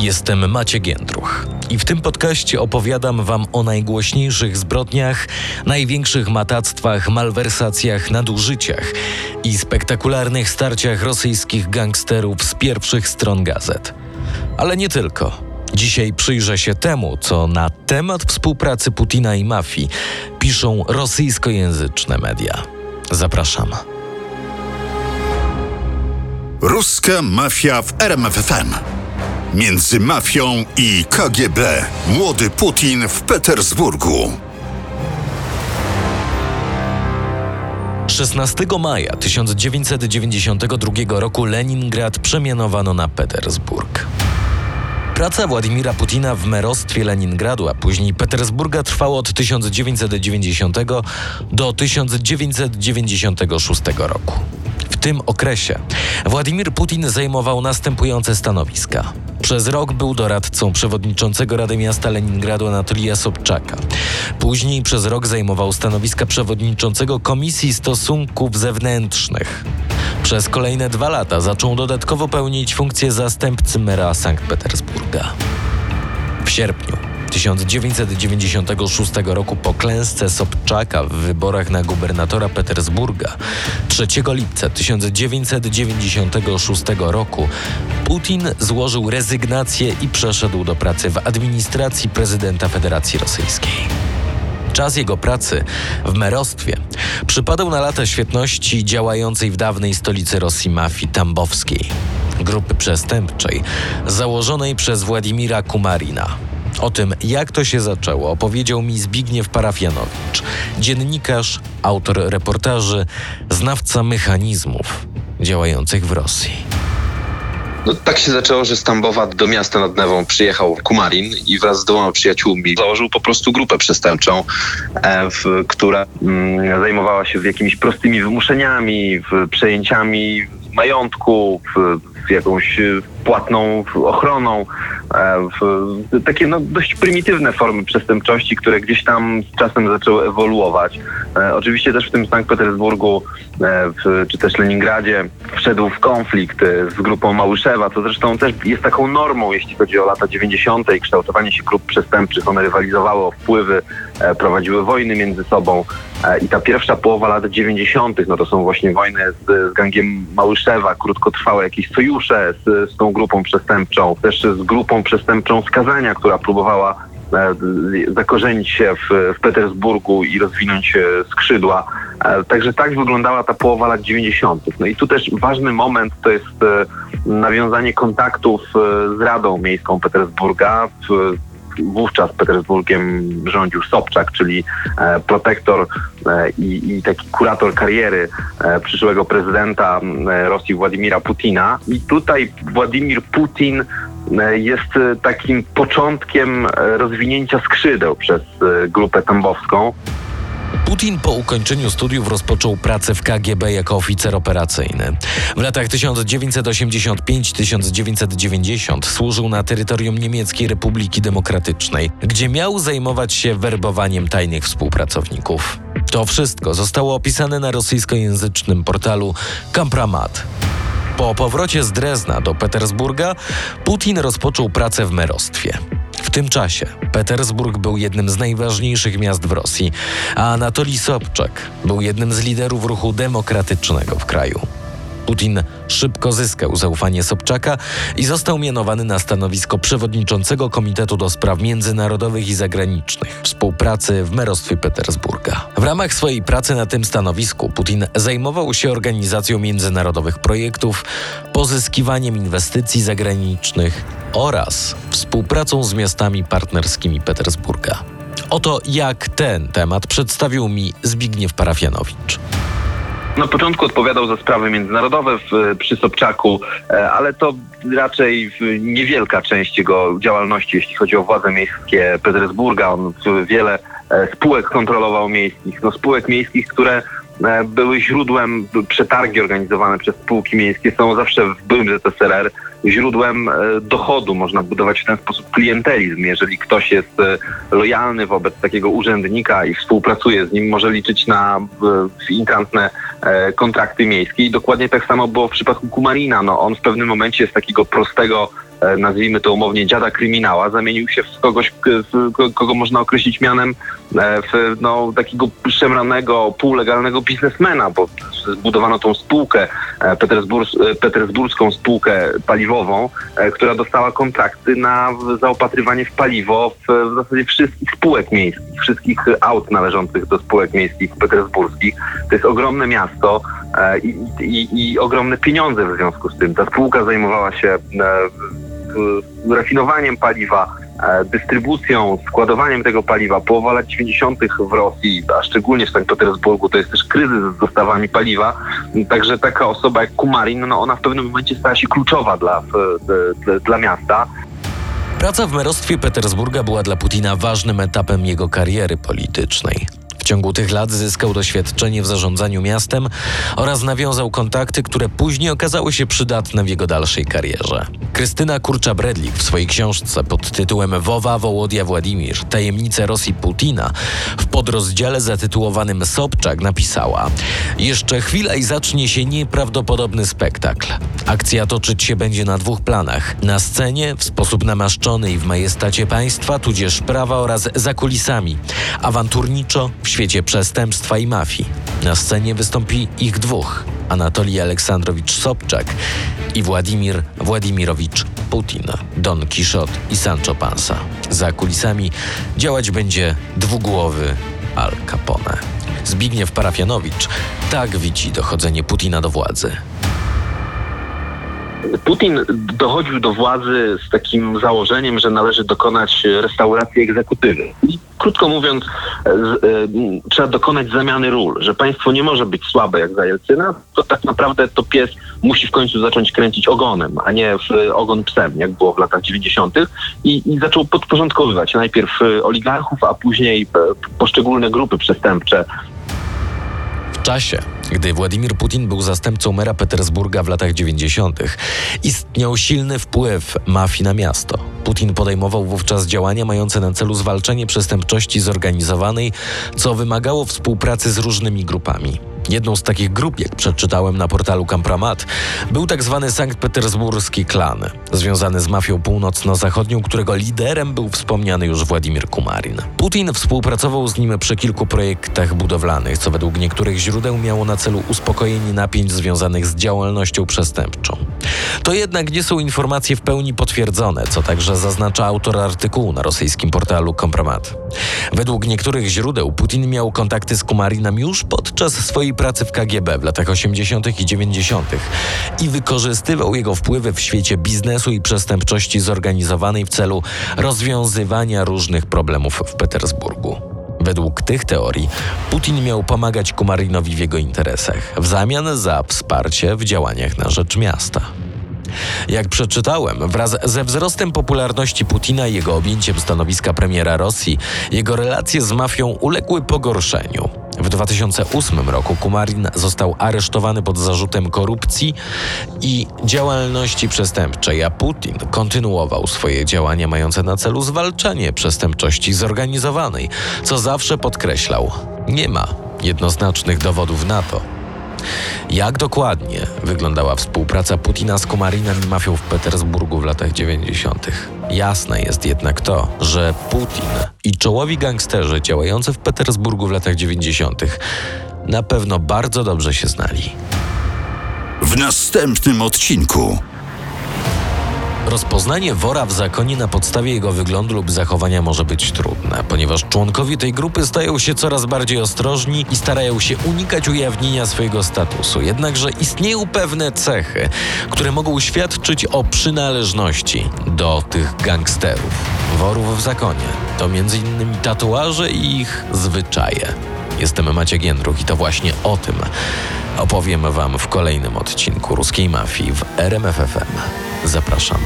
Jestem Maciek Giędruch i w tym podcaście opowiadam Wam o najgłośniejszych zbrodniach, największych matactwach, malwersacjach, nadużyciach i spektakularnych starciach rosyjskich gangsterów z pierwszych stron gazet. Ale nie tylko. Dzisiaj przyjrzę się temu, co na temat współpracy Putina i mafii piszą rosyjskojęzyczne media. Zapraszam. Ruska mafia w RMFFM. Między mafią i KGB. Młody Putin w Petersburgu. 16 maja 1992 roku Leningrad przemianowano na Petersburg. Praca Władimira Putina w merostwie Leningradu, a później Petersburga trwała od 1990 do 1996 roku. Tym okresie Władimir Putin zajmował następujące stanowiska. Przez rok był doradcą przewodniczącego Rady Miasta Leningradu Anatolija Sobczaka. Później przez rok zajmował stanowiska przewodniczącego Komisji Stosunków Zewnętrznych. Przez kolejne dwa lata zaczął dodatkowo pełnić funkcję zastępcy mera Sankt Petersburga. W sierpniu 1996 roku po klęsce Sobczaka w wyborach na gubernatora Petersburga 3 lipca 1996 roku Putin złożył rezygnację i przeszedł do pracy w administracji prezydenta Federacji Rosyjskiej. Czas jego pracy w merostwie przypadał na lata świetności działającej w dawnej stolicy Rosji mafii tambowskiej, grupy przestępczej założonej przez Władimira Kumarina. O tym, jak to się zaczęło, opowiedział mi Zbigniew Parafianowicz, dziennikarz, autor reportaży, znawca mechanizmów działających w Rosji. No, tak się zaczęło, że z Tambowa do miasta nad Newą przyjechał Kumarin i wraz z dwoma przyjaciółmi założył po prostu grupę przestępczą, e, w, która mm, zajmowała się jakimiś prostymi wymuszeniami, w, przejęciami majątku, w, w jakąś płatną ochroną, e, takie no, dość prymitywne formy przestępczości, które gdzieś tam z czasem zaczęły ewoluować. E, oczywiście też w tym Sankt Petersburgu e, czy też Leningradzie wszedł w konflikt z grupą Małyszewa, co zresztą też jest taką normą, jeśli chodzi o lata 90. i kształtowanie się grup przestępczych. One rywalizowały o wpływy, prowadziły wojny między sobą i ta pierwsza połowa lat 90. no to są właśnie wojny z, z gangiem Małyszewa, krótkotrwałe jakieś sojusze z, z tą grupą przestępczą, też z grupą przestępczą skazania, która próbowała e, zakorzenić się w, w Petersburgu i rozwinąć skrzydła. E, także tak wyglądała ta połowa lat 90. No i tu też ważny moment to jest e, nawiązanie kontaktów z Radą Miejską Petersburga. Wówczas Petersburgiem rządził Sobczak, czyli protektor i, i taki kurator kariery przyszłego prezydenta Rosji Władimira Putina. I tutaj Władimir Putin jest takim początkiem rozwinięcia skrzydeł przez grupę tambowską. Putin po ukończeniu studiów rozpoczął pracę w KGB jako oficer operacyjny. W latach 1995-1990 służył na terytorium Niemieckiej Republiki Demokratycznej, gdzie miał zajmować się werbowaniem tajnych współpracowników. To wszystko zostało opisane na rosyjskojęzycznym portalu Kampramat. Po powrocie z Drezna do Petersburga Putin rozpoczął pracę w merostwie. W tym czasie Petersburg był jednym z najważniejszych miast w Rosji, a Anatolij Sobczak był jednym z liderów ruchu demokratycznego w kraju. Putin szybko zyskał zaufanie Sobczaka i został mianowany na stanowisko przewodniczącego Komitetu do Spraw Międzynarodowych i Zagranicznych współpracy w merostwie Petersburga. W ramach swojej pracy na tym stanowisku Putin zajmował się organizacją międzynarodowych projektów, pozyskiwaniem inwestycji zagranicznych oraz współpracą z miastami partnerskimi Petersburga. Oto jak ten temat przedstawił mi Zbigniew Parafianowicz. Na początku odpowiadał za sprawy międzynarodowe w, przy Sobczaku, e, ale to raczej niewielka część jego działalności, jeśli chodzi o władze miejskie Petersburga. On wiele e, spółek kontrolował miejskich, no spółek miejskich, które e, były źródłem, przetargi organizowane przez spółki miejskie są zawsze w byłym ZSRR źródłem e, dochodu. Można budować w ten sposób klientelizm. Jeżeli ktoś jest e, lojalny wobec takiego urzędnika i współpracuje z nim, może liczyć na e, intrantne e, kontrakty miejskie. I dokładnie tak samo było w przypadku Kumarina. No, on w pewnym momencie z takiego prostego e, nazwijmy to umownie dziada kryminała, zamienił się w kogoś, kogo można określić mianem e, w, no, takiego szemranego, półlegalnego biznesmena, bo zbudowano tą spółkę, e, Petersburs- e, petersburską spółkę paliwową, e, która dostała kontrakty na zaopatrywanie w paliwo w, w zasadzie wszystkich spółek miejskich, wszystkich aut należących do spółek miejskich petersburskich. To jest ogromne miasto e, i, i, i ogromne pieniądze w związku z tym. Ta spółka zajmowała się e, rafinowaniem paliwa, e, dystrybucją, składowaniem tego paliwa. Połowa lat 90. w Rosji, a szczególnie w Sankt Petersburgu, to jest też kryzys z dostawami paliwa. Także taka osoba jak Kumarin, no ona w pewnym momencie stała się kluczowa dla, dla, dla miasta. Praca w merostwie Petersburga była dla Putina ważnym etapem jego kariery politycznej. Ciągu tych lat zyskał doświadczenie w zarządzaniu miastem oraz nawiązał kontakty, które później okazały się przydatne w jego dalszej karierze. Krystyna Kurcza-Bredlik w swojej książce pod tytułem Wowa Wołodia Władimir – Tajemnice Rosji Putina w podrozdziale zatytułowanym Sobczak napisała Jeszcze chwila i zacznie się nieprawdopodobny spektakl. Akcja toczyć się będzie na dwóch planach. Na scenie, w sposób namaszczony i w majestacie państwa, tudzież prawa oraz za kulisami. Awanturniczo, w świecie przestępstwa i mafii. Na scenie wystąpi ich dwóch. Anatolij Aleksandrowicz Sobczak i Władimir Władimirowicz Putin, Don Quixote i Sancho Panza. Za kulisami działać będzie dwugłowy Al Capone. Zbigniew Parafianowicz tak widzi dochodzenie Putina do władzy. Putin dochodził do władzy z takim założeniem, że należy dokonać restauracji egzekutywy. Krótko mówiąc, e, trzeba dokonać zamiany ról, że państwo nie może być słabe jak za Jelcyna, to tak naprawdę to pies musi w końcu zacząć kręcić ogonem, a nie w e, ogon psem, jak było w latach 90. I, i zaczął podporządkowywać najpierw e, oligarchów, a później poszczególne grupy przestępcze W czasie, gdy Władimir Putin był zastępcą mera Petersburga w latach 90., istniał silny wpływ mafii na miasto. Putin podejmował wówczas działania mające na celu zwalczenie przestępczości zorganizowanej, co wymagało współpracy z różnymi grupami. Jedną z takich grup, jak przeczytałem na portalu Kampramat, był tak zwany Sankt Petersburski klan, związany z mafią północno-zachodnią, którego liderem był wspomniany już Władimir Kumarin. Putin współpracował z nim przy kilku projektach budowlanych, co według niektórych źródeł miało na celu uspokojenie napięć związanych z działalnością przestępczą. To jednak nie są informacje w pełni potwierdzone, co także zaznacza autor artykułu na rosyjskim portalu Kompromat. Według niektórych źródeł Putin miał kontakty z Kumarinem już podczas swojej pracy w KGB w latach 80. i 90. i wykorzystywał jego wpływy w świecie biznesu i przestępczości zorganizowanej w celu rozwiązywania różnych problemów w Petersburgu. Według tych teorii Putin miał pomagać Kumarinowi w jego interesach w zamian za wsparcie w działaniach na rzecz miasta. Jak przeczytałem, wraz ze wzrostem popularności Putina i jego objęciem stanowiska premiera Rosji, jego relacje z mafią uległy pogorszeniu. W 2008 roku Kumarin został aresztowany pod zarzutem korupcji i działalności przestępczej, a Putin kontynuował swoje działania mające na celu zwalczanie przestępczości zorganizowanej, co zawsze podkreślał. Nie ma jednoznacznych dowodów na to, jak dokładnie wyglądała współpraca Putina z Komarinem i mafią w Petersburgu w latach 90. Jasne jest jednak to, że Putin i czołowi gangsterzy działający w Petersburgu w latach 90. na pewno bardzo dobrze się znali. W następnym odcinku. Rozpoznanie wora w zakonie na podstawie jego wyglądu lub zachowania może być trudne, ponieważ członkowie tej grupy stają się coraz bardziej ostrożni i starają się unikać ujawnienia swojego statusu. Jednakże istnieją pewne cechy, które mogą świadczyć o przynależności do tych gangsterów. Worów w zakonie to m.in. tatuaże i ich zwyczaje. Jestem Maciek Jędruch i to właśnie o tym opowiem Wam w kolejnym odcinku Ruskiej Mafii w RMFFM. Zapraszam.